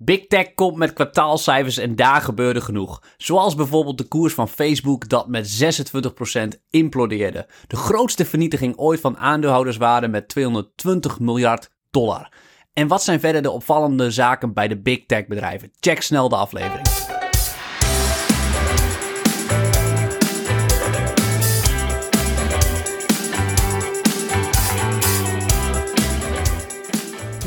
Big Tech komt met kwartaalcijfers en daar gebeurde genoeg. Zoals bijvoorbeeld de koers van Facebook dat met 26% implodeerde. De grootste vernietiging ooit van aandeelhouderswaarde met 220 miljard dollar. En wat zijn verder de opvallende zaken bij de Big Tech bedrijven? Check snel de aflevering.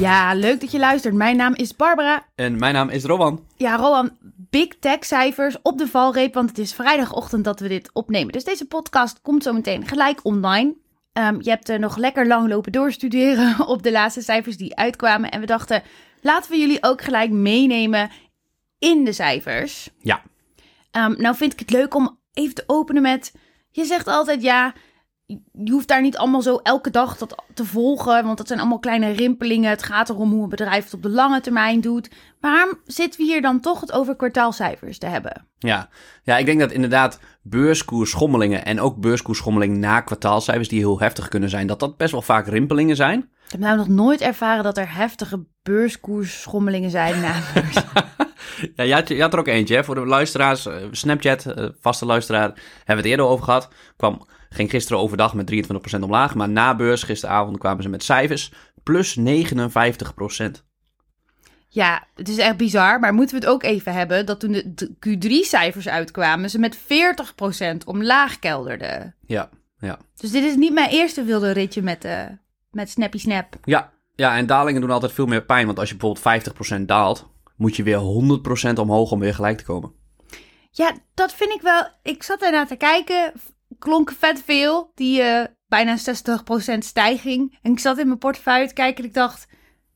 Ja, leuk dat je luistert. Mijn naam is Barbara. En mijn naam is Rowan. Ja, Rowan, big tech cijfers op de valreep, want het is vrijdagochtend dat we dit opnemen. Dus deze podcast komt zo meteen gelijk online. Ehm, je hebt er nog lekker lang lopen doorstuderen op de laatste cijfers die uitkwamen. En we dachten, laten we jullie ook gelijk meenemen in de cijfers. Ja. Ehm, nou vind ik het leuk om even te openen met... Je zegt altijd, ja, je hoeft daar niet allemaal zo elke dag dat te volgen, want dat zijn allemaal kleine rimpelingen. Het gaat erom hoe een bedrijf het op de lange termijn doet. Waarom zitten we hier dan toch het over kwartaalcijfers te hebben? Ja, ja ik denk dat inderdaad beurskoersschommelingen en ook beurskoersschommelingen na kwartaalcijfers die heel heftig kunnen zijn, dat dat best wel vaak rimpelingen zijn. Ik heb nou nog nooit ervaren dat er heftige beurskoersschommelingen zijn na ja, je had, had er ook eentje hè? voor de luisteraars. eh, Snapchat, eh, vaste luisteraar, hebben we het eerder over gehad. Kwam, ging gisteren overdag met 23% omlaag, maar na beurs gisteravond kwamen ze met cijfers plus 59%. Ja, het is echt bizar, maar moeten we het ook even hebben dat toen de Q3-cijfers uitkwamen, ze met 40% omlaag kelderden. Ja, ja. Dus dit is niet mijn eerste wilde ritje met, eh met Snappy Snap. Ja, ja, en dalingen doen altijd veel meer pijn, want als je bijvoorbeeld 50% daalt, moet je weer 100% omhoog om weer gelijk te komen. Ja, dat vind ik wel. Ik zat ernaar te kijken. Klonk vet veel. Die eh, bijna 60% stijging. En ik zat in mijn portefeuille te kijken en ik dacht...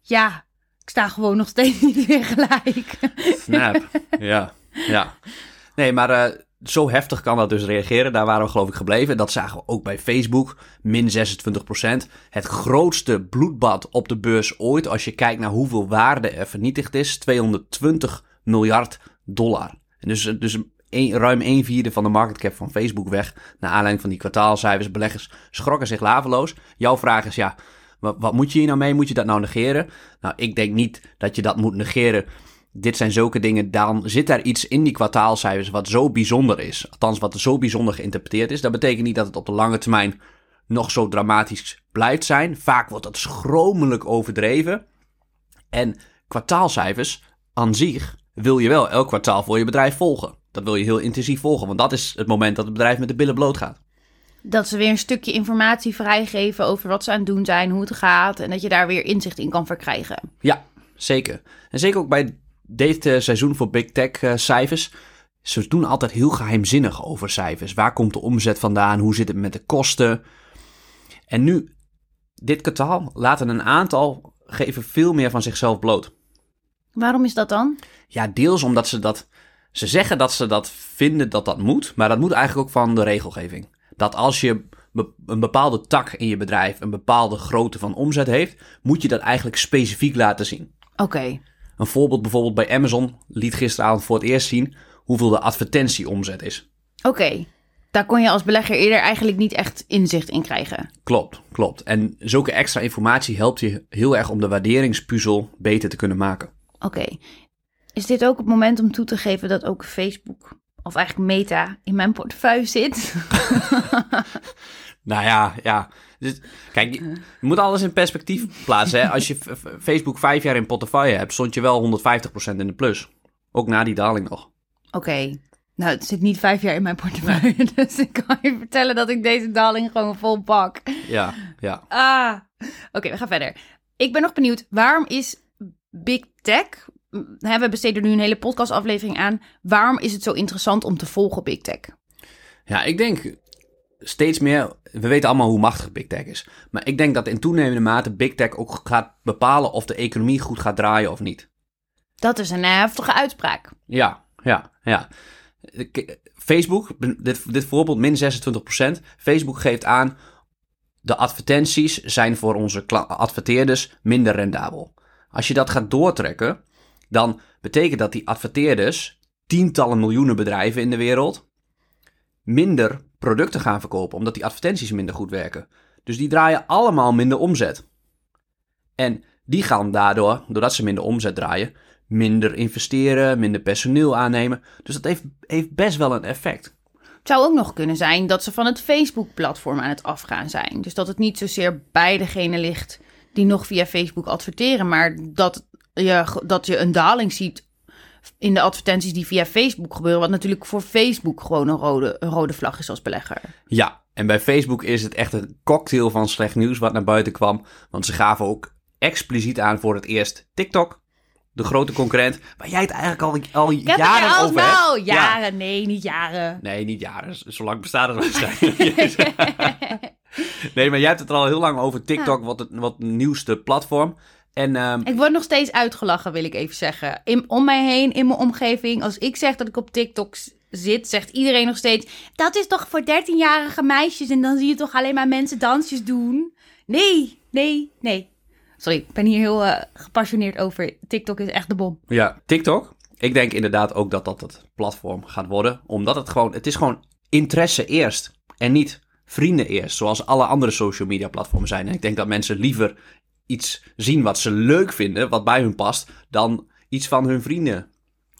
Ja, ik sta gewoon nog steeds niet weer gelijk. Snap. ja, ja. Nee, maar eh, zo heftig kan dat dus reageren. Daar waren we geloof ik gebleven. Dat zagen we ook bij Facebook. Min 26%. Het grootste bloedbad op de beurs ooit. Als je kijkt naar hoeveel waarde er vernietigd is. 220 miljard dollar. En dus, dus een, ruim een vierde van de market cap van Facebook weg. Naar aanleiding van die kwartaalcijfers. Beleggers schrokken zich laveloos. Jouw vraag is ja, wat, wat moet je hier nou mee? Moet je dat nou negeren? Nou, ik denk niet dat je dat moet negeren dit zijn zulke dingen, dan zit daar iets in die kwartaalcijfers wat zo bijzonder is. Althans, wat zo bijzonder geïnterpreteerd is. Dat betekent niet dat het op de lange termijn nog zo dramatisch blijft zijn. Vaak wordt dat schromelijk overdreven. En kwartaalcijfers aan zich wil je wel elk kwartaal voor je bedrijf volgen. Dat wil je heel intensief volgen, want dat is het moment dat het bedrijf met de billen bloot gaat. Dat ze weer een stukje informatie vrijgeven over wat ze aan het doen zijn, hoe het gaat. En dat je daar weer inzicht in kan verkrijgen. Ja, zeker. En zeker ook bij dit uh, seizoen voor Big Tech uh, cijfers. Ze doen altijd heel geheimzinnig over cijfers. Waar komt de omzet vandaan? Hoe zit het met de kosten? En nu, dit kwartaal, laten een aantal geven veel meer van zichzelf bloot. Waarom is dat dan? Ja, deels omdat ze dat. Ze zeggen dat ze dat vinden dat dat moet, maar dat moet eigenlijk ook van de regelgeving. Dat als je een bepaalde tak in je bedrijf een bepaalde grootte van omzet heeft, moet je dat eigenlijk specifiek laten zien. Oké. Okay. Een voorbeeld bijvoorbeeld bij Amazon liet gisteravond voor het eerst zien hoeveel de advertentieomzet is. Oké, okay. daar kon je als belegger eerder eigenlijk niet echt inzicht in krijgen. Klopt, klopt. En zulke extra informatie helpt je heel erg om de waarderingspuzzel beter te kunnen maken. Oké. Okay. Is dit ook het moment om toe te geven dat ook Facebook, of eigenlijk Meta, in mijn portefeuille zit? nou ja, ja. Dus, kijk, je moet alles in perspectief plaatsen. Hè? Als je Facebook vijf jaar in portefeuille hebt, stond je wel 150% in de plus. Ook na die daling nog. Oké. Okay. Nou, het zit niet vijf jaar in mijn portefeuille. Nee. Dus ik kan je vertellen dat ik deze daling gewoon vol pak. Ja, ja. Ah. Oké, okay, we gaan verder. Ik ben nog benieuwd, waarom is Big Tech... We besteden nu een hele podcastaflevering aan. Waarom is het zo interessant om te volgen Big Tech? Ja, ik denk steeds meer. We weten allemaal hoe machtig Big Tech is. Maar ik denk dat in toenemende mate Big Tech ook gaat bepalen of de economie goed gaat draaien of niet. Dat is een heftige uitspraak. Ja, ja, ja. Facebook, dit, dit voorbeeld, min 26%. Facebook geeft aan. De advertenties zijn voor onze adverteerders minder rendabel. Als je dat gaat doortrekken, dan betekent dat die adverteerders, tientallen miljoenen bedrijven in de wereld, minder producten gaan verkopen, omdat die advertenties minder goed werken. Dus die draaien allemaal minder omzet. En die gaan daardoor, doordat ze minder omzet draaien, minder investeren, minder personeel aannemen. Dus dat heeft, heeft best wel een effect. Het zou ook nog kunnen zijn dat ze van het Facebook-platform aan het afgaan zijn. Dus dat het niet zozeer bij degene ligt die nog via Facebook adverteren, maar dat je, dat je een daling ziet in de advertenties die via Facebook gebeuren. Wat natuurlijk voor Facebook gewoon een rode, een rode vlag is als belegger. Ja, en bij Facebook is het echt een cocktail van slecht nieuws wat naar buiten kwam. Want ze gaven ook expliciet aan voor het eerst TikTok, de grote concurrent, waar jij het eigenlijk al, al Ja, jaren al over hebt. nou, jaren, nee, niet jaren. Nee, niet jaren. Zolang bestaat het waarschijnlijk. nee, maar jij hebt het er al heel lang over. TikTok, wat, het, wat het nieuwste platform. En ehm, Ik word nog steeds uitgelachen, wil ik even zeggen. In, om mij heen, in mijn omgeving, als ik zeg dat ik op TikTok zit, zegt iedereen nog steeds: dat is toch voor 13-jarige meisjes en dan zie je toch alleen maar mensen dansjes doen? Nee, nee, nee. Sorry, ik ben hier heel eh, gepassioneerd over. TikTok is echt de bom. ja, TikTok. Ik denk inderdaad ook dat dat het platform gaat worden. Omdat het gewoon, het is gewoon interesse eerst. En niet vrienden eerst. Zoals alle andere social media platformen zijn. En ik denk dat mensen liever iets zien wat ze leuk vinden, wat bij hun past, dan iets van hun vrienden.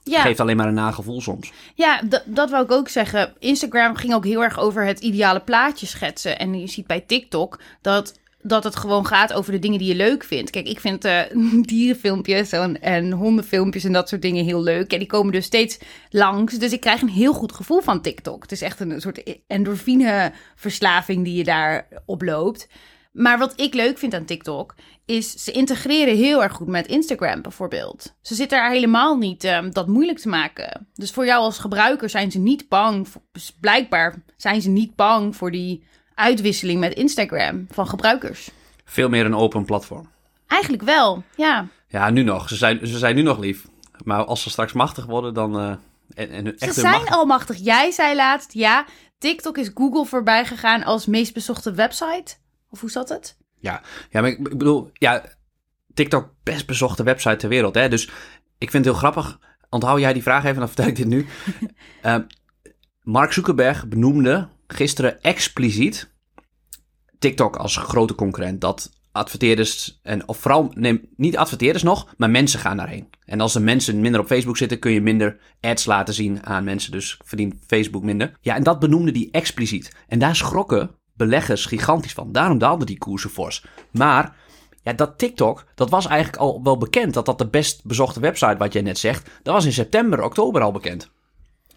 Ja, Geeft alleen maar een nagevoel soms. ja dat wou ik ook zeggen. Instagram ging ook heel erg over het ideale plaatje schetsen. En je ziet bij TikTok dat, dat het gewoon gaat over de dingen die je leuk vindt. Kijk, ik vind eh, dierenfilmpjes en, en hondenfilmpjes en dat soort dingen heel leuk. En die komen dus steeds langs. Dus ik krijg een heel goed gevoel van TikTok. Het is echt een soort endorfineverslaving die je daar oploopt. Maar wat ik leuk vind aan TikTok is ze integreren heel erg goed met Instagram bijvoorbeeld. Ze zitten er helemaal niet ehm, dat moeilijk te maken. Dus voor jou als gebruiker zijn ze niet bang. voor- dus blijkbaar zijn ze niet bang voor die uitwisseling met Instagram van gebruikers. Veel meer een open platform. Eigenlijk wel, ja. Ja, nu nog. Ze zijn, ze zijn nu nog lief. Maar als ze straks machtig worden, dan... eh, en, en echt Ze zijn macht- almachtig. Jij zei laatst, ja, TikTok is Google voorbij gegaan als meest bezochte website. Of hoe zat het? Ja, ja maar ik, ik bedoel, ja, TikTok best bezochte website ter wereld. Hè? Dus ik vind het heel grappig. Onthoud jij die vraag even, dan vertel ik dit nu. Ehm, Mark Zuckerberg benoemde gisteren expliciet TikTok als grote concurrent. Dat adverteerders, en, of vooral, nee, niet adverteerders nog, maar mensen gaan daarheen. En als de mensen minder op Facebook zitten, kun je minder ads laten zien aan mensen. Dus verdient Facebook minder. Ja, en dat benoemde die expliciet. En daar schrokken beleggers gigantisch van. Daarom daalden die koersen fors. Maar ja, dat TikTok, dat was eigenlijk al wel bekend. Dat dat de best bezochte website, wat jij net zegt, dat was in september, oktober al bekend.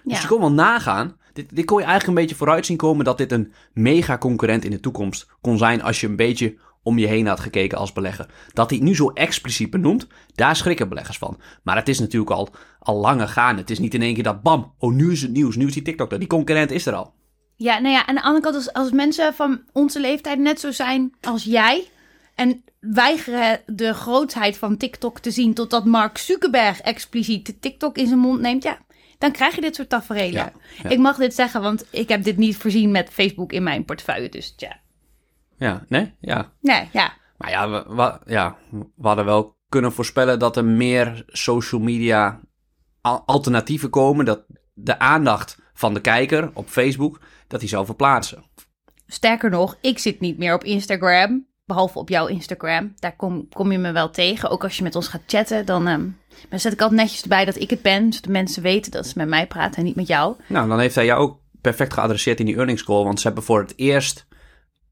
Dus je kon wel nagaan. Dit, dit kon je eigenlijk een beetje vooruit zien komen dat dit een mega concurrent in de toekomst kon zijn als je een beetje om je heen had gekeken als belegger. Dat hij het nu zo expliciet benoemt, daar schrikken beleggers van. Maar het is natuurlijk al, al langer gaan. Het is niet in één keer dat bam, oh nu is het nieuws, nu is die TikTok er. Die concurrent is er al. Ja, nou ja, aan de andere kant, als, als mensen van onze leeftijd net zo zijn als jij. en weigeren de grootheid van TikTok te zien. totdat Mark Zuckerberg expliciet de TikTok in zijn mond neemt. Ja, dan krijg je dit soort tafereelen. Ja, ja. Ik mag dit zeggen, want ik heb dit niet voorzien met Facebook in mijn portefeuille. Dus ja. Ja, nee? Ja. Nee, ja. Maar ja we, we- ja, we hadden wel kunnen voorspellen dat er meer social media al- alternatieven komen. Dat de aandacht van de kijker op Facebook, dat die zou verplaatsen. Sterker nog, ik zit niet meer op Instagram. Behalve op jouw Instagram. Daar kom, kom je me wel tegen. Ook als je met ons gaat chatten, dan, dan zet ik altijd netjes erbij dat ik het ben. Zodat mensen weten dat ze met mij praten en niet met jou. Nou, dan heeft hij jou ook perfect geadresseerd in die earnings call. Want ze hebben voor het eerst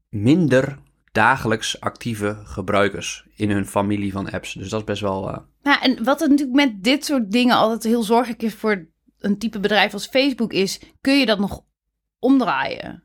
minder dagelijks actieve gebruikers in hun familie van apps. Dus dat is best wel... eh, Nou, en wat er natuurlijk met dit soort dingen altijd heel zorgelijk is voor een type bedrijf als Facebook is, kun je dat nog omdraaien?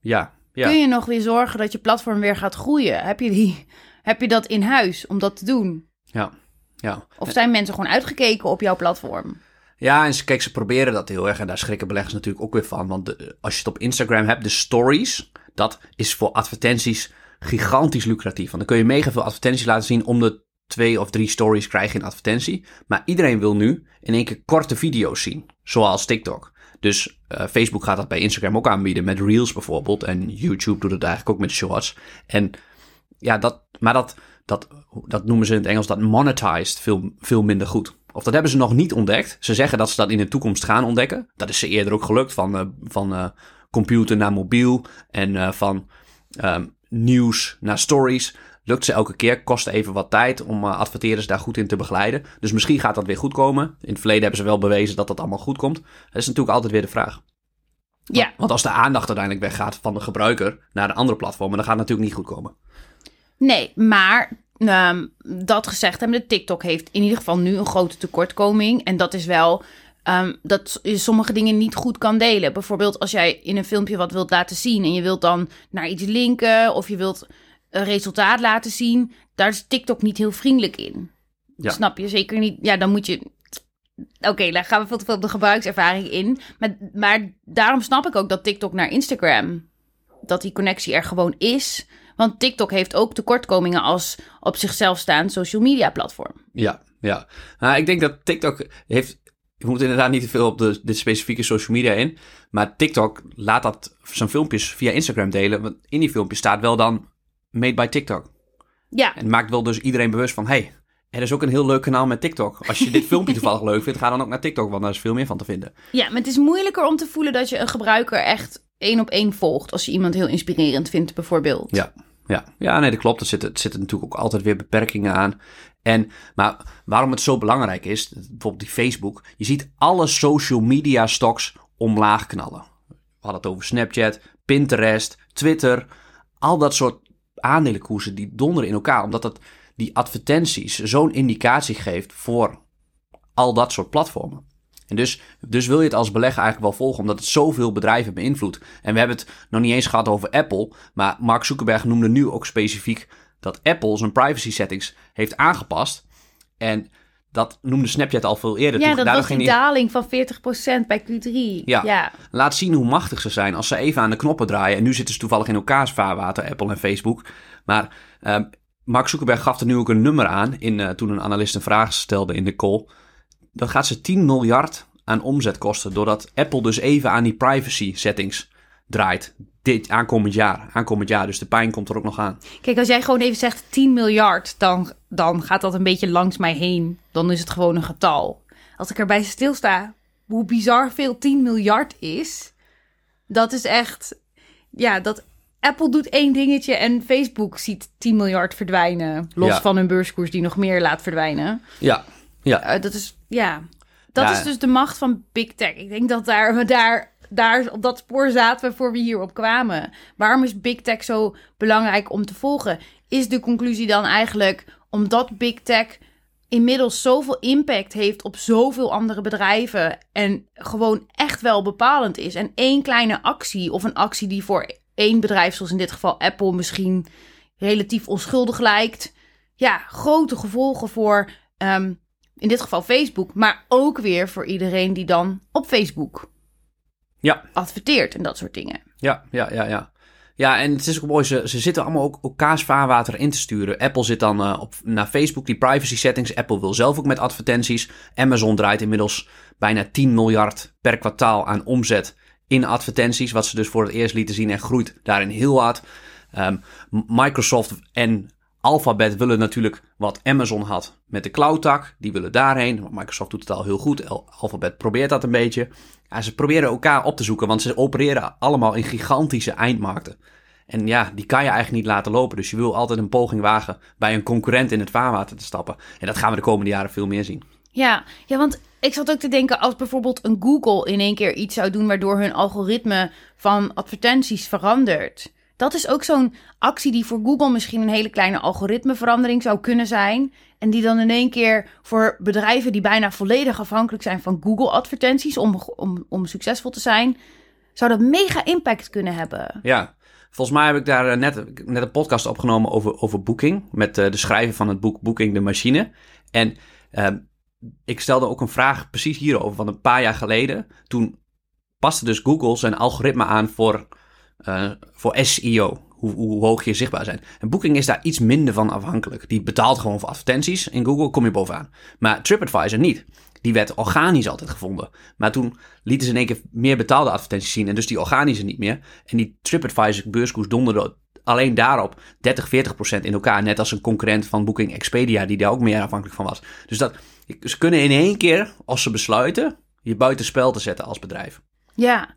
ja, ja. Kun je nog weer zorgen dat je platform weer gaat groeien? Heb je, die, heb je dat in huis om dat te doen? ja, ja. Of zijn mensen gewoon uitgekeken op jouw platform? Ja, en ze, kijk, ze proberen dat heel erg. En daar schrikken beleggers natuurlijk ook weer van. Want de- als je het op Instagram hebt, de stories, dat is voor advertenties gigantisch lucratief. Want dan kun je mega veel advertenties laten zien. Om de twee of drie stories krijg je een advertentie. Maar iedereen wil nu in één keer korte video's zien. Zoals TikTok. Dus eh, Facebook gaat dat bij Instagram ook aanbieden met Reels bijvoorbeeld. En YouTube doet het eigenlijk ook met Shorts. En ja, dat, maar dat, dat, dat noemen ze in het Engels dat monetized veel, veel minder goed. Of dat hebben ze nog niet ontdekt. Ze zeggen dat ze dat in de toekomst gaan ontdekken. Dat is ze eerder ook gelukt van, eh, van eh, computer naar mobiel en van ehm, nieuws naar stories. Lukt ze elke keer, kost even wat tijd om uh, adverteerders daar goed in te begeleiden. Dus misschien gaat dat weer goed komen. In het verleden hebben ze wel bewezen dat dat allemaal goed komt. Dat is natuurlijk altijd weer de vraag. Ja. Want als de aandacht uiteindelijk weggaat van de gebruiker naar de andere platformen, dan gaat het natuurlijk niet goed komen. Nee, maar um, dat gezegd hebben, de TikTok heeft in ieder geval nu een grote tekortkoming. En dat is wel um, dat je sommige dingen niet goed kan delen. Bijvoorbeeld als jij in een filmpje wat wilt laten zien en je wilt dan naar iets linken of je wilt een resultaat laten zien, daar is TikTok niet heel vriendelijk in. Ja. Snap je? Zeker niet. Ja, dan moet je. Oké, daar gaan we veel te veel op de gebruikservaring in. Maar, maar daarom snap ik ook dat TikTok naar Instagram, dat die connectie er gewoon is. Want TikTok heeft ook tekortkomingen als op zichzelf staand social media platform. Ja, ja. Nou, ik denk dat TikTok heeft. Je moet inderdaad niet te veel op de, dit specifieke social media in. Maar TikTok laat dat zijn filmpjes via Instagram delen. Want in die filmpjes staat wel dan made by TikTok. Ja. En maakt wel dus iedereen bewust van: hey, er is ook een heel leuk kanaal met TikTok. Als je dit filmpje toevallig leuk vindt, ga dan ook naar TikTok, want daar is veel meer van te vinden. Ja, maar het is moeilijker om te voelen dat je een gebruiker echt één op één volgt. Als je iemand heel inspirerend vindt, bijvoorbeeld. Ja. Ja, ja nee, dat klopt. Er zitten, er zitten natuurlijk ook altijd weer beperkingen aan. En, maar waarom het zo belangrijk is, bijvoorbeeld die Facebook. Je ziet alle social media stocks omlaag knallen. We hadden het over Snapchat, Pinterest, Twitter. Al dat soort aandelenkoersen die donderen in elkaar. Omdat dat die advertenties zo'n indicatie geeft voor al dat soort platformen. En dus, dus wil je het als belegger eigenlijk wel volgen, omdat het zoveel bedrijven beïnvloedt. En we hebben het nog niet eens gehad over Apple, maar Mark Zuckerberg noemde nu ook specifiek dat Apple zijn privacy settings heeft aangepast. En dat noemde Snapchat al veel eerder. Ja, Toen- dat was die hij- daling van 40% bij Q3. Ja. ja. Laat zien hoe machtig ze zijn als ze even aan de knoppen draaien. En nu zitten ze toevallig in elkaars vaarwater, Apple en Facebook. Maar ehm, Mark Zuckerberg gaf er nu ook een nummer aan in, eh, toen een analist een vraag stelde in de call. Dat gaat ze 10 miljard aan omzet kosten, doordat Apple dus even aan die privacy settings draait. Dit aankomend jaar. Aankomend jaar, dus de pijn komt er ook nog aan. Kijk, als jij gewoon even zegt 10 miljard, dan, dan gaat dat een beetje langs mij heen. Dan is het gewoon een getal. Als ik erbij stilsta, hoe bizar veel 10 miljard is, dat is echt. Ja, dat Apple doet één dingetje en Facebook ziet 10 miljard verdwijnen. Los Ja. van hun beurskoers die nog meer laat verdwijnen. Ja, ja. Eh, dat is, ja. Dat Ja. is dus de macht van Big Tech. Ik denk dat daar, we daar, daar op dat spoor zaten we voor we hierop kwamen. Waarom is Big Tech zo belangrijk om te volgen? Is de conclusie dan eigenlijk omdat Big Tech inmiddels zoveel impact heeft op zoveel andere bedrijven en gewoon echt wel bepalend is. En één kleine actie of een actie die voor één bedrijf, zoals in dit geval Apple, misschien relatief onschuldig lijkt, ja, grote gevolgen voor ehm, in dit geval Facebook, maar ook weer voor iedereen die dan op Facebook Ja, adverteert en dat soort dingen. ja, ja, ja, ja. Ja, en het is ook mooi, ze, ze zitten allemaal ook elkaars vaarwater in te sturen. Apple zit dan eh, op, naar Facebook, die privacy settings. Apple wil zelf ook met advertenties. Amazon draait inmiddels bijna 10 miljard per kwartaal aan omzet in advertenties. Wat ze dus voor het eerst lieten zien en groeit daarin heel hard. Ehm, Microsoft en Alphabet willen natuurlijk wat Amazon had met de cloud-tak. Die willen daarheen. Microsoft doet het al heel goed. Al- Alphabet probeert dat een beetje. Ja, ze proberen elkaar op te zoeken, want ze opereren allemaal in gigantische eindmarkten. En ja, die kan je eigenlijk niet laten lopen. Dus je wil altijd een poging wagen bij een concurrent in het vaarwater te stappen. En dat gaan we de komende jaren veel meer zien. Ja, ja, want ik zat ook te denken als bijvoorbeeld een Google in één keer iets zou doen waardoor hun algoritme van advertenties verandert. Dat is ook zo'n actie die voor Google misschien een hele kleine algoritmeverandering zou kunnen zijn. En die dan in één keer voor bedrijven die bijna volledig afhankelijk zijn van Google advertenties om, om, om succesvol te zijn, zou dat mega impact kunnen hebben. Ja, volgens mij heb ik daar eh, net, net een podcast opgenomen over, over Booking. Met eh, de schrijver van het boek Booking de Machine. En ehm, ik stelde ook een vraag precies hierover van een paar jaar geleden. Toen paste dus Google zijn algoritme aan voor, eh, voor SEO. Hoe, hoe hoog je zichtbaar zijn. En Booking is daar iets minder van afhankelijk. Die betaalt gewoon voor advertenties. In Google kom je bovenaan. Maar TripAdvisor niet. Die werd organisch altijd gevonden. Maar toen lieten ze in één keer meer betaalde advertenties zien. En dus die organische niet meer. En die TripAdvisor beurskoers donderde alleen daarop 30, 40 procent in elkaar. Net als een concurrent van Booking Expedia, die daar ook meer afhankelijk van was. Dus dat, ze kunnen in één keer, als ze besluiten, je buitenspel te zetten als bedrijf. Ja,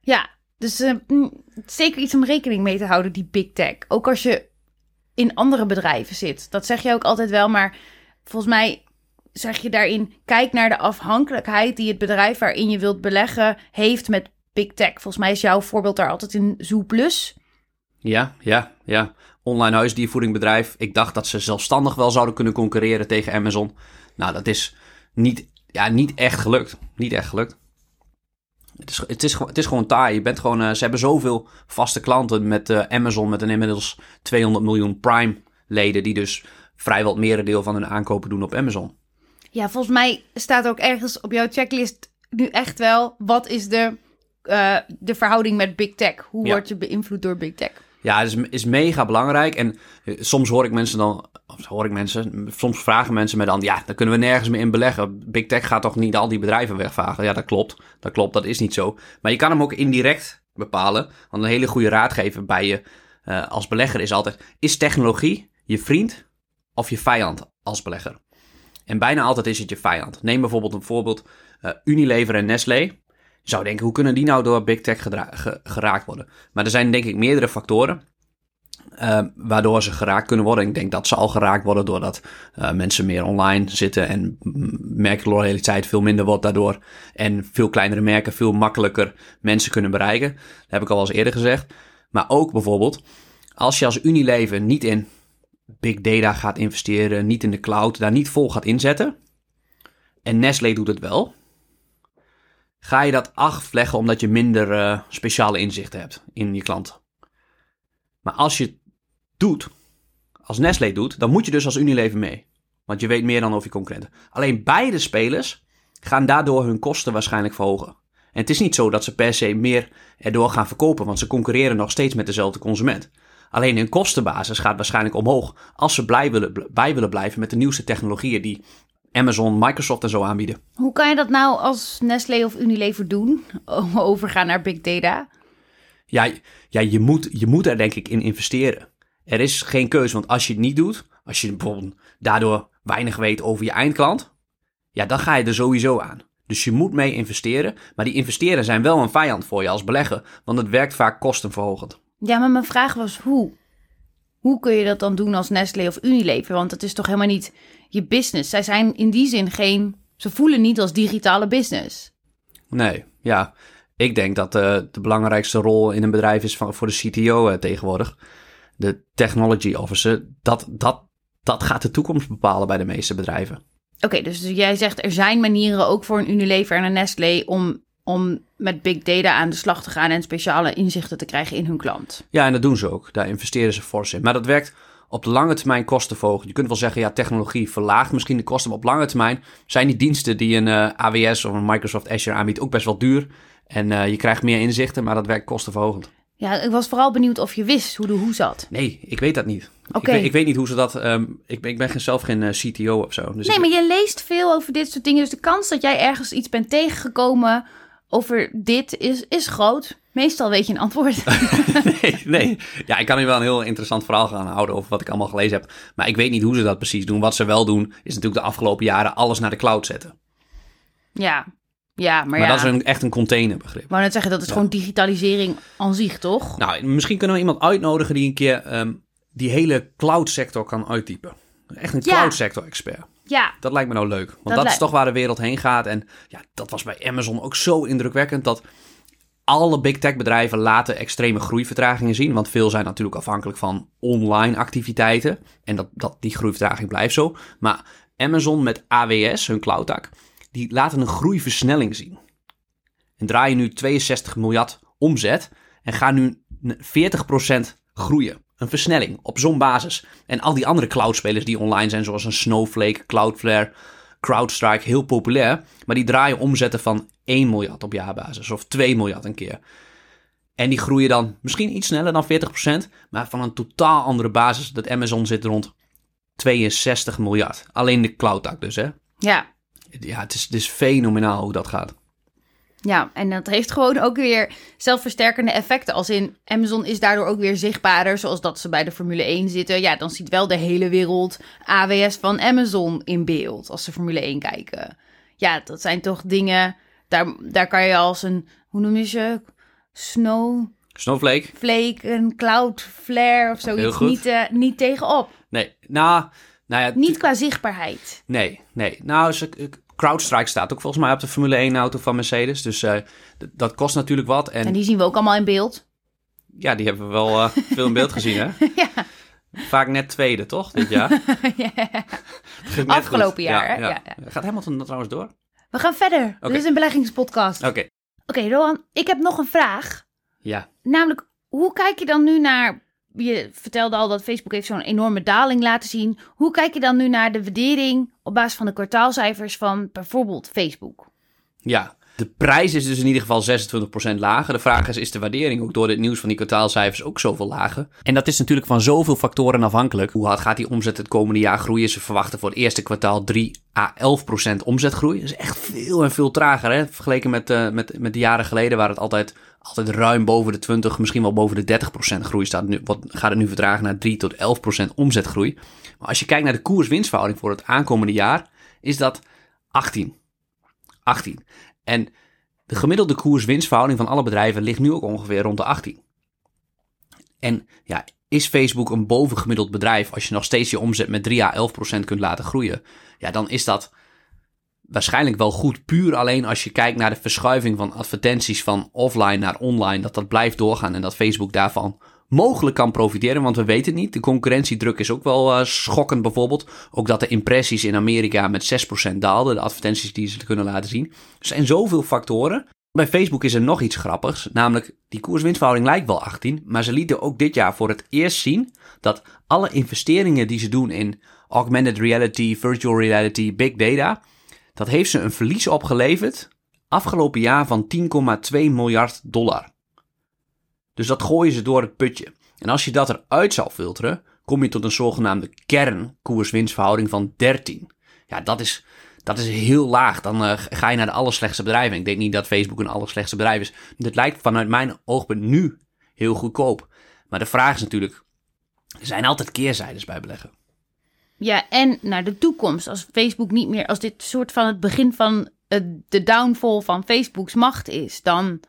ja. Dus eh, mm, zeker iets om rekening mee te houden, die big tech. Ook als je in andere bedrijven zit. Dat zeg je ook altijd wel, maar volgens mij zeg je daarin: kijk naar de afhankelijkheid die het bedrijf waarin je wilt beleggen heeft met big tech. Volgens mij is jouw voorbeeld daar altijd in Zooplus. Ja, ja, ja. Online huisdiervoedingbedrijf. Ik dacht dat ze zelfstandig wel zouden kunnen concurreren tegen Amazon. Nou, dat is niet, ja, niet echt gelukt. Niet echt gelukt. Het is, het, is, het is gewoon taai. Je bent gewoon, uh, ze hebben zoveel vaste klanten met uh, Amazon, met een inmiddels 200 miljoen Prime-leden, die dus vrijwel het merendeel van hun aankopen doen op Amazon. Ja, volgens mij staat ook ergens op jouw checklist nu echt wel, wat is de, uh, de verhouding met Big Tech? Hoe ja. word je beïnvloed door Big Tech? Ja, het is, is mega belangrijk. En soms hoor ik mensen dan, of hoor ik mensen, soms vragen mensen me dan, ja, daar kunnen we nergens meer in beleggen. Big Tech gaat toch niet al die bedrijven wegvagen? Ja, dat klopt. Dat klopt, dat is niet zo. Maar je kan hem ook indirect bepalen. Want een hele goede raadgever bij je uh, als belegger is altijd, is technologie je vriend of je vijand als belegger? En bijna altijd is het je vijand. Neem bijvoorbeeld een voorbeeld, uh, Unilever en Nestlé. Zou denken, hoe kunnen die nou door Big Tech ge geraakt worden? Maar er zijn denk ik meerdere factoren uh, waardoor ze geraakt kunnen worden. Ik denk dat ze al geraakt worden doordat uh, mensen meer online zitten en merkloyaliteit veel minder wordt daardoor. En veel kleinere merken veel makkelijker mensen kunnen bereiken. Dat heb ik al eens eerder gezegd. Maar ook bijvoorbeeld, als je als Unilever niet in big data gaat investeren, niet in de cloud, daar niet vol gaat inzetten. En Nestlé doet het wel ga je dat afleggen omdat je minder uh, speciale inzichten hebt in je klant. Maar als je het doet, als Nestlé doet, dan moet je dus als Unilever mee. Want je weet meer dan over je concurrenten. Alleen beide spelers gaan daardoor hun kosten waarschijnlijk verhogen. En het is niet zo dat ze per se meer erdoor gaan verkopen, want ze concurreren nog steeds met dezelfde consument. Alleen hun kostenbasis gaat waarschijnlijk omhoog als ze blij willen, bij willen blijven met de nieuwste technologieën die Amazon, Microsoft en zo aanbieden. Hoe kan je dat nou als Nestlé of Unilever doen? Overgaan naar big data? Ja, ja je, moet, je moet er denk ik in investeren. Er is geen keuze, want als je het niet doet, als je bijvoorbeeld daardoor weinig weet over je eindklant, ja, dan ga je er sowieso aan. Dus je moet mee investeren, maar die investeren zijn wel een vijand voor je als belegger, want het werkt vaak kostenverhogend. Ja, maar mijn vraag was hoe? Hoe kun je dat dan doen als Nestlé of Unilever? Want het is toch helemaal niet je business. Zij zijn in die zin geen. Ze voelen niet als digitale business. Nee, ja. Ik denk dat uh, de belangrijkste rol in een bedrijf is van, voor de CTO uh, tegenwoordig. De technology officer. Dat, dat, dat gaat de toekomst bepalen bij de meeste bedrijven. Oké, dus jij zegt er zijn manieren ook voor een Unilever en een Nestlé om om met big data aan de slag te gaan en speciale inzichten te krijgen in hun klant. Ja, en dat doen ze ook. Daar investeren ze fors in. Maar dat werkt op de lange termijn kostenverhogend. Je kunt wel zeggen, ja, technologie verlaagt misschien de kosten, maar op lange termijn zijn die diensten die een uh, eh, AWS of een Microsoft Azure aanbiedt ook best wel duur. En uh, je krijgt meer inzichten, maar dat werkt kostenverhogend. Ja, ik was vooral benieuwd of je wist hoe de hoe zat. Nee, ik weet dat niet. Oké. Ik, weet, ik weet niet hoe ze dat. Um, ik, ben, ik ben zelf geen uh, CTO of zo. Dus nee, maar je leest veel over dit soort dingen. Dus de kans dat jij ergens iets bent tegengekomen over dit is, is groot. Meestal weet je een antwoord. nee, nee. Ja, ik kan hier wel een heel interessant verhaal gaan houden over wat ik allemaal gelezen heb. Maar ik weet niet hoe ze dat precies doen. Wat ze wel doen, is natuurlijk de afgelopen jaren alles naar de cloud zetten. Ja, ja, maar, maar ja. dat is een, echt een containerbegrip. Maar net zeggen, dat is gewoon digitalisering aan zich, toch? Nou, misschien kunnen we iemand uitnodigen die een keer um, die hele cloud sector kan uittypen. Echt een ja. cloud sector expert. Ja. Dat lijkt me nou leuk. Want dat, dat is toch waar de wereld heen gaat. En ja, dat was bij Amazon ook zo indrukwekkend dat alle big tech bedrijven laten extreme groeivertragingen zien. Want veel zijn natuurlijk afhankelijk van online activiteiten. En dat, dat, die groeivertraging blijft zo. Maar Amazon met AWS, hun cloud die laten een groeiversnelling zien. En draaien nu 62 miljard omzet en gaan nu 40% groeien. Een versnelling op zo'n basis. En al die andere cloudspelers die online zijn, zoals een Snowflake, Cloudflare, CrowdStrike, heel populair. Maar die draaien omzetten van 1 miljard op jaarbasis of 2 miljard een keer. En die groeien dan misschien iets sneller dan 40%, maar van een totaal andere basis. Dat Amazon zit rond 62 miljard. Alleen de cloud dus, hè? Ja. Ja, het is, het is fenomenaal hoe dat gaat. Ja, en dat heeft gewoon ook weer zelfversterkende effecten. Als in Amazon is daardoor ook weer zichtbaarder, zoals dat ze bij de Formule 1 zitten. Ja, dan ziet wel de hele wereld AWS van Amazon in beeld als ze Formule 1 kijken. Ja, dat zijn toch dingen, daar, daar kan je als een, hoe noem je ze? Snow... Snowflake? Flake, een Cloudflare of Heel zoiets niet, eh, niet tegenop. Nee, nou, nou ja, Niet qua zichtbaarheid. Nee, nee. Nou, ze, CrowdStrike staat ook volgens mij op de Formule 1 auto van Mercedes. Dus eh, dat kost natuurlijk wat. En, En die zien we ook allemaal in beeld. ja, die hebben we wel eh, veel in beeld gezien, hè? ja. Vaak net tweede, toch, dit jaar? Ja. Afgelopen goed. jaar, hè? Ja, Ja, Gaat Hamilton dat trouwens door? We gaan verder. Oké. Dit is een beleggingspodcast. Oké. Oké, Rohan, ik heb nog een vraag. Ja. Namelijk, hoe kijk je dan nu naar... Je vertelde al dat Facebook heeft zo'n enorme daling laten zien. Hoe kijk je dan nu naar de waardering op basis van de kwartaalcijfers van bijvoorbeeld Facebook? Ja. De prijs is dus in ieder geval 26% lager. De vraag is, is de waardering ook door dit nieuws van die kwartaalcijfers ook zoveel lager? En dat is natuurlijk van zoveel factoren afhankelijk. Hoe hard gaat die omzet het komende jaar groeien? Ze verwachten voor het eerste kwartaal 3 à 11% omzetgroei. Dat is echt veel en veel trager, hè? Vergeleken met, eh, met, met de jaren geleden waar het altijd, altijd ruim boven de 20, misschien wel boven de 30% groei staat. Nu, wat, gaat het nu vertragen naar 3 tot 11% omzetgroei. Maar als je kijkt naar de koers-winstverhouding voor het aankomende jaar, is dat 18. 18. En de gemiddelde koers-winstverhouding van alle bedrijven ligt nu ook ongeveer rond de 18. En ja, is Facebook een bovengemiddeld bedrijf als je nog steeds je omzet met 3 à 11 procent kunt laten groeien? Ja, dan is dat waarschijnlijk wel goed. Puur alleen als je kijkt naar de verschuiving van advertenties van offline naar online, dat dat blijft doorgaan en dat Facebook daarvan mogelijk kan profiteren, want we weten het niet. De concurrentiedruk is ook wel eh, schokkend bijvoorbeeld. Ook dat de impressies in Amerika met 6% daalden, de advertenties die ze kunnen laten zien. Er zijn zoveel factoren. Bij Facebook is er nog iets grappigs, namelijk die koers-winstverhouding lijkt wel 18, maar ze lieten ook dit jaar voor het eerst zien dat alle investeringen die ze doen in augmented reality, virtual reality, big data, dat heeft ze een verlies opgeleverd afgelopen jaar van 10,2 miljard dollar. Dus dat gooien ze door het putje. En als je dat eruit zou filteren, kom je tot een zogenaamde kernkoers-winstverhouding van 13. Ja, dat is, dat is heel laag. Dan eh, ga je naar de allerslechtste bedrijven. Ik denk niet dat Facebook een allerslechtste bedrijf is. Dit lijkt vanuit mijn oogpunt nu heel goedkoop. Maar de vraag is natuurlijk, er zijn altijd keerzijdes bij beleggen. Ja, en naar de toekomst. Als Facebook niet meer, als dit soort van het begin van eh, de downfall van Facebook's macht is, dan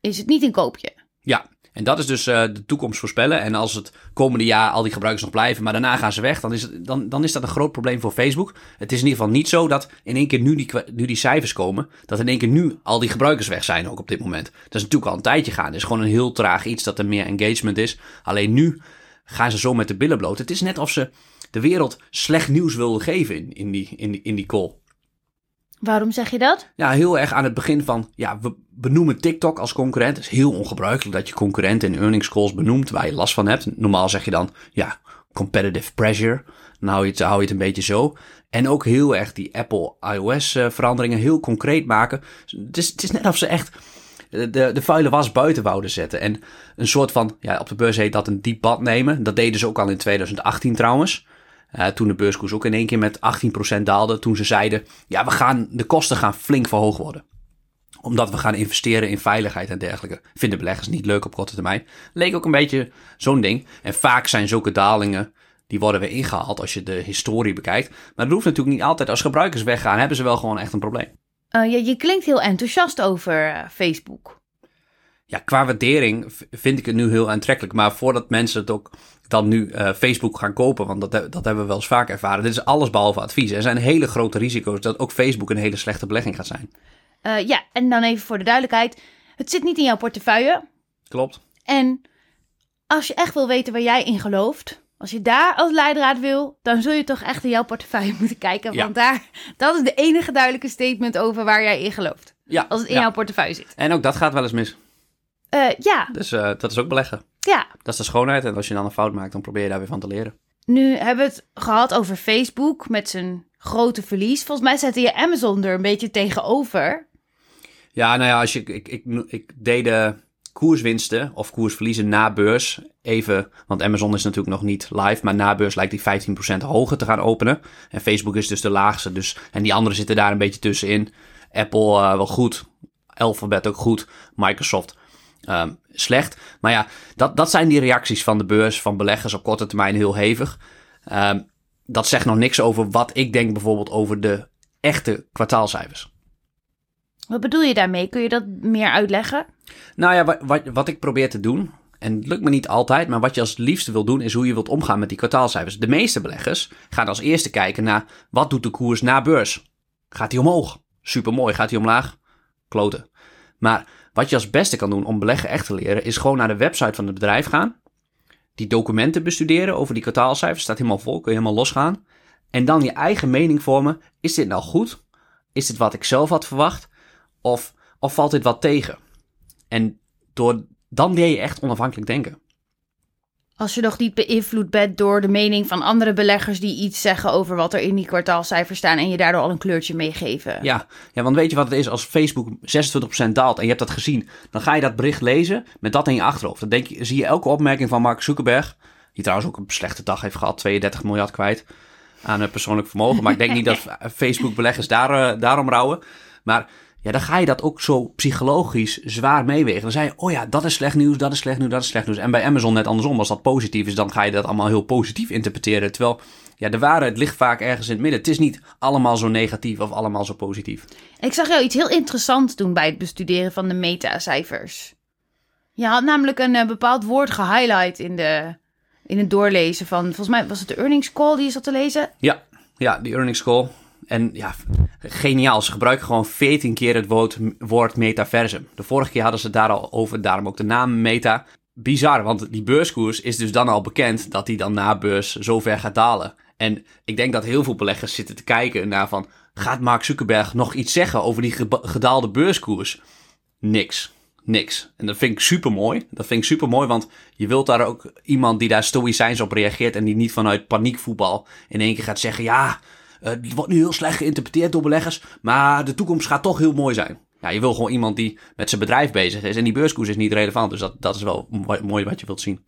is het niet een koopje. Ja, en dat is dus eh, de toekomst voorspellen. En als het komende jaar al die gebruikers nog blijven, maar daarna gaan ze weg, dan is, het, dan, dan is dat een groot probleem voor Facebook. Het is in ieder geval niet zo dat in één keer nu die, nu die cijfers komen, dat in één keer nu al die gebruikers weg zijn, ook op dit moment. Dat is natuurlijk al een tijdje gaan. Het is gewoon een heel traag iets dat er meer engagement is. Alleen nu gaan ze zo met de billen bloot. Het is net of ze de wereld slecht nieuws wilden geven in, in, die, in, die, in die call. Waarom zeg je dat? Ja, heel erg aan het begin van, ja, we benoemen TikTok als concurrent. Het is heel ongebruikelijk dat je concurrenten in earnings calls benoemt waar je last van hebt. Normaal zeg je dan, ja, competitive pressure. Dan hou je het, het een beetje zo. En ook heel erg die Apple iOS eh, veranderingen heel concreet maken. Het is, het is net of ze echt de, de vuile was buiten wouden zetten. En een soort van, ja, op de beurs heet dat een diep nemen. Dat deden ze ook al in 2018 trouwens. Uh, toen de beurskoers ook in één keer met 18% daalde. Toen ze zeiden, ja, we gaan, de kosten gaan flink verhoogd worden. Omdat we gaan investeren in veiligheid en dergelijke. Vinden beleggers niet leuk op korte termijn. Leek ook een beetje zo'n ding. En vaak zijn zulke dalingen, die worden weer ingehaald als je de historie bekijkt. Maar dat hoeft natuurlijk niet altijd. Als gebruikers weggaan, hebben ze wel gewoon echt een probleem. Uh, ja, je klinkt heel enthousiast over uh, Facebook. Ja, qua waardering vind ik het nu heel aantrekkelijk. Maar voordat mensen het ook dan nu uh, Facebook gaan kopen, want dat, dat hebben we wel eens vaak ervaren. Dit is alles behalve advies. Er zijn hele grote risico's dat ook Facebook een hele slechte belegging gaat zijn. Uh, ja, en dan even voor de duidelijkheid. Het zit niet in jouw portefeuille. Klopt. En als je echt wil weten waar jij in gelooft, als je daar als leidraad wil, dan zul je toch echt in jouw portefeuille moeten kijken. Ja. Want daar, dat is de enige duidelijke statement over waar jij in gelooft. Ja, Als het in ja. jouw portefeuille zit. En ook dat gaat wel eens mis. Uh, ja, Dus uh, dat is ook beleggen. Ja. Dat is de schoonheid. En als je dan een fout maakt, dan probeer je daar weer van te leren. Nu hebben we het gehad over Facebook met zijn grote verlies. Volgens mij zette je Amazon er een beetje tegenover. Ja, nou ja, als je, ik, ik, ik deed de koerswinsten of koersverliezen na beurs even, want Amazon is natuurlijk nog niet live, maar na beurs lijkt die 15% hoger te gaan openen. En Facebook is dus de laagste, dus, en die anderen zitten daar een beetje tussenin. Apple uh, wel goed, Alphabet ook goed, Microsoft um, slecht. Maar ja, dat, dat zijn die reacties van de beurs, van beleggers op korte termijn heel hevig. Um, dat zegt nog niks over wat ik denk bijvoorbeeld over de echte kwartaalcijfers. Wat bedoel je daarmee? Kun je dat meer uitleggen? Nou ja, wat, wat, wat ik probeer te doen, en het lukt me niet altijd, maar wat je als liefste wil doen, is hoe je wilt omgaan met die kwartaalcijfers. De meeste beleggers gaan als eerste kijken naar wat doet de koers na beurs. Gaat die omhoog? Supermooi. Gaat die omlaag? Kloten. Maar wat je als beste kan doen om beleggen echt te leren, is gewoon naar de website van het bedrijf gaan. Die documenten bestuderen over die kwartaalcijfers. Staat helemaal vol, kun je helemaal losgaan. En dan je eigen mening vormen. Is dit nou goed? Is dit wat ik zelf had verwacht? Of, of valt dit wat tegen? En door, dan leer je echt onafhankelijk denken. Als je nog niet beïnvloed bent door de mening van andere beleggers die iets zeggen over wat er in die kwartaalcijfers staan en je daardoor al een kleurtje meegeven. Ja, ja, want weet je wat het is? Als Facebook 26% daalt en je hebt dat gezien, dan ga je dat bericht lezen met dat in je achterhoofd. Dan denk je, zie je elke opmerking van Mark Zuckerberg, die trouwens ook een slechte dag heeft gehad, 32 miljard kwijt aan het persoonlijk vermogen. Maar ik denk niet dat Facebook-beleggers daar, uh, daarom rouwen. Maar ja, dan ga je dat ook zo psychologisch zwaar meewegen. Dan zei je, oh ja, dat is slecht nieuws, dat is slecht nieuws, dat is slecht nieuws. En bij Amazon net andersom, als dat positief is, dan ga je dat allemaal heel positief interpreteren. Terwijl, ja, de waarheid ligt vaak ergens in het midden. Het is niet allemaal zo negatief of allemaal zo positief. Ik zag jou iets heel interessants doen bij het bestuderen van de metacijfers. Je had namelijk een uh, bepaald woord gehighlight in, de, in het doorlezen van, volgens mij was het de earnings call die je zat te lezen? Ja, ja, die earnings call. En ja, geniaal. Ze gebruiken gewoon 14 keer het woord, woord metaversum. De vorige keer hadden ze het daar al over, daarom ook de naam meta. Bizar, want die beurskoers is dus dan al bekend dat die dan na beurs zo ver gaat dalen. En ik denk dat heel veel beleggers zitten te kijken naar van... gaat Mark Zuckerberg nog iets zeggen over die gedaalde beurskoers? Niks. Niks. En dat vind ik super mooi. Dat vind ik super mooi, want je wilt daar ook iemand die daar stoïcijns op reageert... en die niet vanuit paniekvoetbal in één keer gaat zeggen... ja, het wordt nu heel slecht geïnterpreteerd door beleggers, maar de toekomst gaat toch heel mooi zijn. Ja, je wil gewoon iemand die met zijn bedrijf bezig is. En die beurskoers is niet relevant, dus dat, dat is wel mooi wat je wilt zien.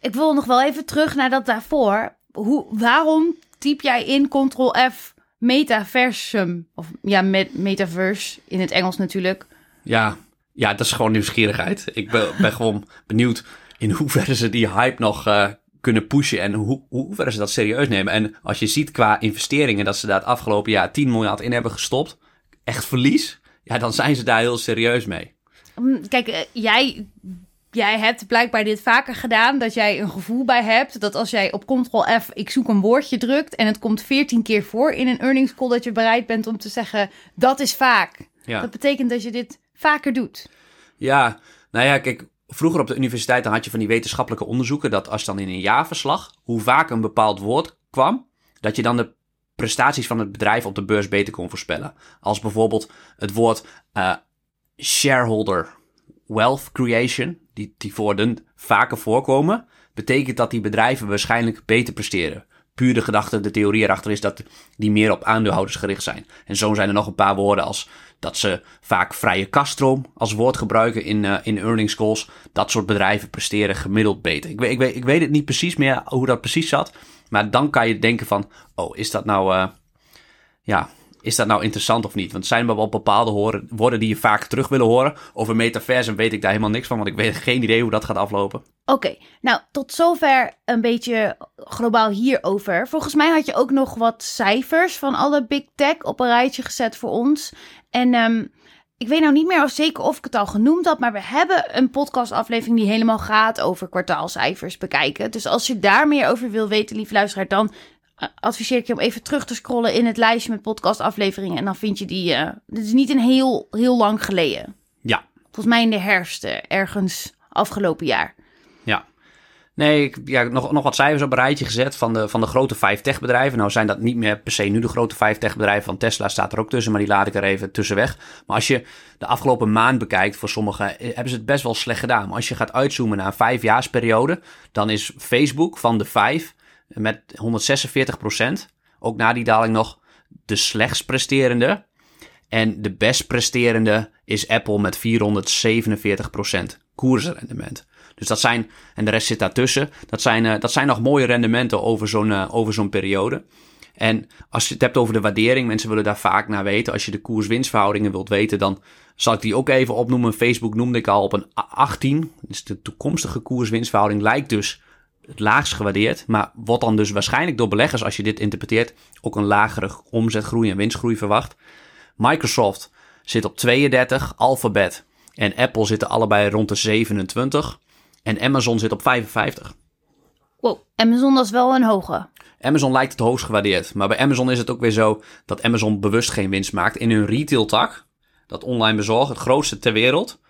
Ik wil nog wel even terug naar dat daarvoor. Hoe, waarom typ jij in Ctrl-F metaversum? Of ja, met metaverse in het Engels natuurlijk. Ja, ja, dat is gewoon nieuwsgierigheid. Ik ben, ben gewoon benieuwd in hoeverre ze die hype nog uh, kunnen pushen en hoe, hoe ver ze dat serieus nemen. En als je ziet qua investeringen dat ze daar het afgelopen jaar 10 miljard in hebben gestopt, echt verlies, ja, dan zijn ze daar heel serieus mee. Mm, kijk, eh, jij, jij hebt blijkbaar dit vaker gedaan, dat jij een gevoel bij hebt dat als jij op Ctrl-F, ik zoek een woordje drukt en het komt 14 keer voor in een earnings call, dat je bereid bent om te zeggen, dat is vaak. Ja. Dat betekent dat je dit vaker doet. Ja, nou ja, kijk, Vroeger op de universiteit dan had je van die wetenschappelijke onderzoeken dat als dan in een jaarverslag hoe vaak een bepaald woord kwam, dat je dan de prestaties van het bedrijf op de beurs beter kon voorspellen. Als bijvoorbeeld het woord uh, shareholder wealth creation, die, die woorden vaker voorkomen, betekent dat die bedrijven waarschijnlijk beter presteren. Puur de gedachte, de theorie erachter is dat die meer op aandeelhouders gericht zijn. En zo zijn er nog een paar woorden als dat ze vaak vrije kaststroom als woord gebruiken in, uh, in earnings calls. Dat soort bedrijven presteren gemiddeld beter. Ik weet, ik, weet, ik weet het niet precies meer hoe dat precies zat. Maar dan kan je denken van, oh, is dat nou, uh, ja, is dat nou interessant of niet? Want zijn er wel bepaalde horen, woorden die je vaak terug willen horen? Over metaversum weet ik daar helemaal niks van, want ik weet geen idee hoe dat gaat aflopen. Oké, nou tot zover een beetje globaal hierover. Volgens mij had je ook nog wat cijfers van alle big tech op een rijtje gezet voor ons. En um, ik weet nou niet meer of zeker of ik het al genoemd had, maar we hebben een podcastaflevering die helemaal gaat over kwartaalcijfers bekijken. Dus als je daar meer over wil weten, lief luisteraar, dan adviseer ik je om even terug te scrollen in het lijstje met podcastafleveringen. En dan vind je die. Uh, dit is niet een heel, heel lang geleden. Ja. Volgens mij in de herfst, uh, ergens afgelopen jaar. Ja. Nee, ik ja, nog, nog wat cijfers op een rijtje gezet van de, van de grote vijf techbedrijven. Nou zijn dat niet meer per se nu de grote vijf techbedrijven, van Tesla staat er ook tussen, maar die laat ik er even tussen weg. Maar als je de afgelopen maand bekijkt, voor sommigen hebben ze het best wel slecht gedaan. Maar als je gaat uitzoomen naar een vijfjaarsperiode, dan is Facebook van de vijf met 146% Ook na die daling nog de slechtst presterende. En de best presterende is Apple met 447% koersrendement. Dus dat zijn, en de rest zit daartussen, dat zijn, uh, dat zijn nog mooie rendementen over zo'n uh, over zo'n periode. En als je het hebt over de waardering, mensen willen daar vaak naar weten. Als je de koers-winstverhoudingen wilt weten, dan zal ik die ook even opnoemen. Facebook noemde ik al op een 18. Dus de toekomstige koers-winstverhouding lijkt dus het laagst gewaardeerd. Maar wordt dan dus waarschijnlijk door beleggers, als je dit interpreteert, ook een lagere omzetgroei en winstgroei verwacht. Microsoft zit op 32, Alphabet en Apple zitten allebei rond de 27 en Amazon zit op 55. Wow, Amazon dat is wel een hoge. Amazon lijkt het hoogst gewaardeerd, maar bij Amazon is het ook weer zo dat Amazon bewust geen winst maakt. In hun retail-tak, dat online bezorgen, het grootste ter wereld,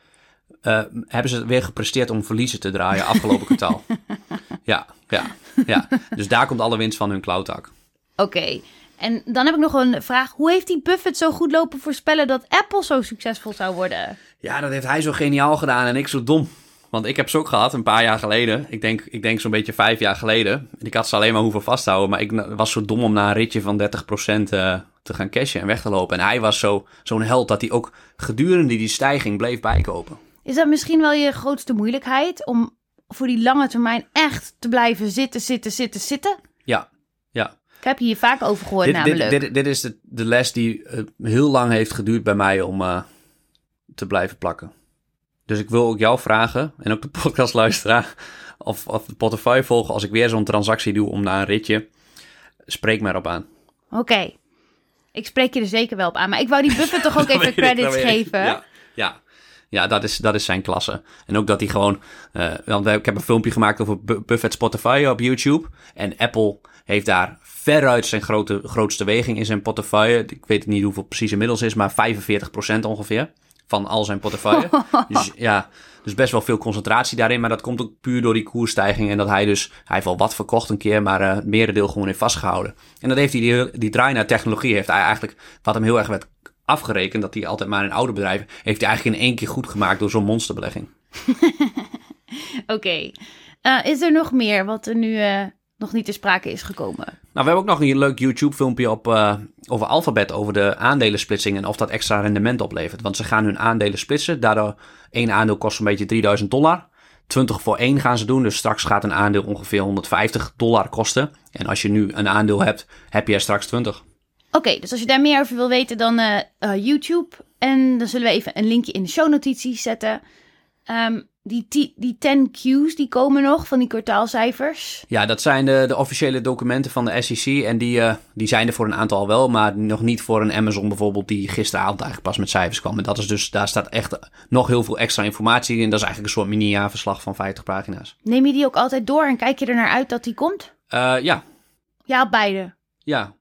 uh, hebben ze weer gepresteerd om verliezen te draaien afgelopen kwartaal. Ja, ja, ja. Dus daar komt alle winst van hun cloud-tak. Oké, en dan heb ik nog een vraag. Hoe heeft die Buffett zo goed lopen voorspellen dat Apple zo succesvol zou worden? Ja, dat heeft hij zo geniaal gedaan en ik zo dom. Want ik heb ze ook gehad een paar jaar geleden. Ik denk, ik denk zo'n beetje vijf jaar geleden. En ik had ze alleen maar hoeven vasthouden. Maar ik was zo dom om na een ritje van 30% uh, te gaan cashen en weg te lopen. En hij was zo, zo'n held dat hij ook gedurende die stijging bleef bijkopen. Is dat misschien wel je grootste moeilijkheid? Om voor die lange termijn echt te blijven zitten, zitten, zitten, zitten? Ja, ja. Ik heb hier vaak over gehoord dit, namelijk. Dit, dit, dit is de, de, les die uh, heel lang heeft geduurd bij mij om uh, te blijven plakken. Dus ik wil ook jou vragen, en ook de podcastluisteraar, of, of de portefeuille volgen als ik weer zo'n transactie doe om naar een ritje. Spreek mij erop aan. Oké. Okay. Ik spreek je er zeker wel op aan. Maar ik wou die Buffett toch ook even credits geven. Ja, ja. Ja, dat is, dat is zijn klasse. En ook dat hij gewoon... Uh, want ik heb een filmpje gemaakt over Buffett Spotify op YouTube. En Apple heeft daar veruit zijn grote, grootste weging in zijn portefeuille. Ik weet niet hoeveel precies inmiddels is, maar 45% ongeveer van al zijn portefeuille. dus ja, dus best wel veel concentratie daarin. Maar dat komt ook puur door die koersstijging. En dat hij dus, hij heeft wel wat verkocht een keer, maar uh, het merendeel gewoon heeft vastgehouden. En dat heeft hij, die, die draai naar technologie, heeft hij eigenlijk, wat hem heel erg werd afgerekend, dat hij altijd maar in oude bedrijven, heeft hij eigenlijk in één keer goed gemaakt door zo'n monsterbelegging. Oké. Okay. Uh, is er nog meer wat er nu uh, nog niet te sprake is gekomen? Nou, we hebben ook nog een leuk YouTube-filmpje op uh, over Alphabet, over de aandelensplitsing en of dat extra rendement oplevert. Want ze gaan hun aandelen splitsen. Daardoor één aandeel kost een beetje 3000 dollar. 20 voor 1 gaan ze doen. Dus straks gaat een aandeel ongeveer 150 dollar kosten. En als je nu een aandeel hebt, heb je er straks 20. Oké, okay, dus als je daar meer over wil weten, dan uh, uh, YouTube. En dan zullen we even een linkje in de show notities zetten. Um, die, die 10 Q's die komen nog van die kwartaalcijfers. Ja, dat zijn de, de officiële documenten van de SEC. En die, uh, die zijn er voor een aantal wel, maar nog niet voor een Amazon bijvoorbeeld, die gisteravond eigenlijk pas met cijfers kwam. En dat is dus, daar staat echt nog heel veel extra informatie in. Dat is eigenlijk een soort mini-jaarverslag van 50 pagina's. Neem je die ook altijd door en kijk je er naar uit dat die komt? Uh, ja. Ja, beide. Ja.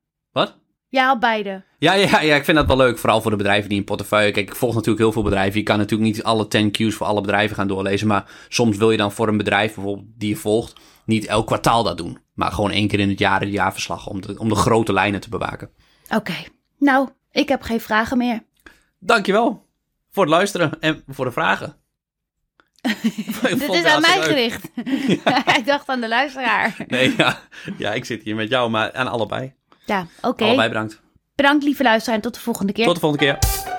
Ja, beide. Ja, ja, ja, ik vind dat wel leuk. Vooral voor de bedrijven die in portefeuille. Kijk, ik volg natuurlijk heel veel bedrijven. Je kan natuurlijk niet alle 10 Q's voor alle bedrijven gaan doorlezen. Maar soms wil je dan voor een bedrijf bijvoorbeeld die je volgt. niet elk kwartaal dat doen. Maar gewoon één keer in het jaar een jaarverslag. Om de, om de grote lijnen te bewaken. Oké. Okay. Nou, ik heb geen vragen meer. Dankjewel voor het luisteren en voor de vragen. Dit is aan mij gericht. Ja. ik dacht aan de luisteraar. Nee, ja. ja, ik zit hier met jou, maar aan allebei. Ja, oké. Okay. Allebei bedankt. Bedankt lieve luisteraar en tot de volgende keer. Tot de volgende keer.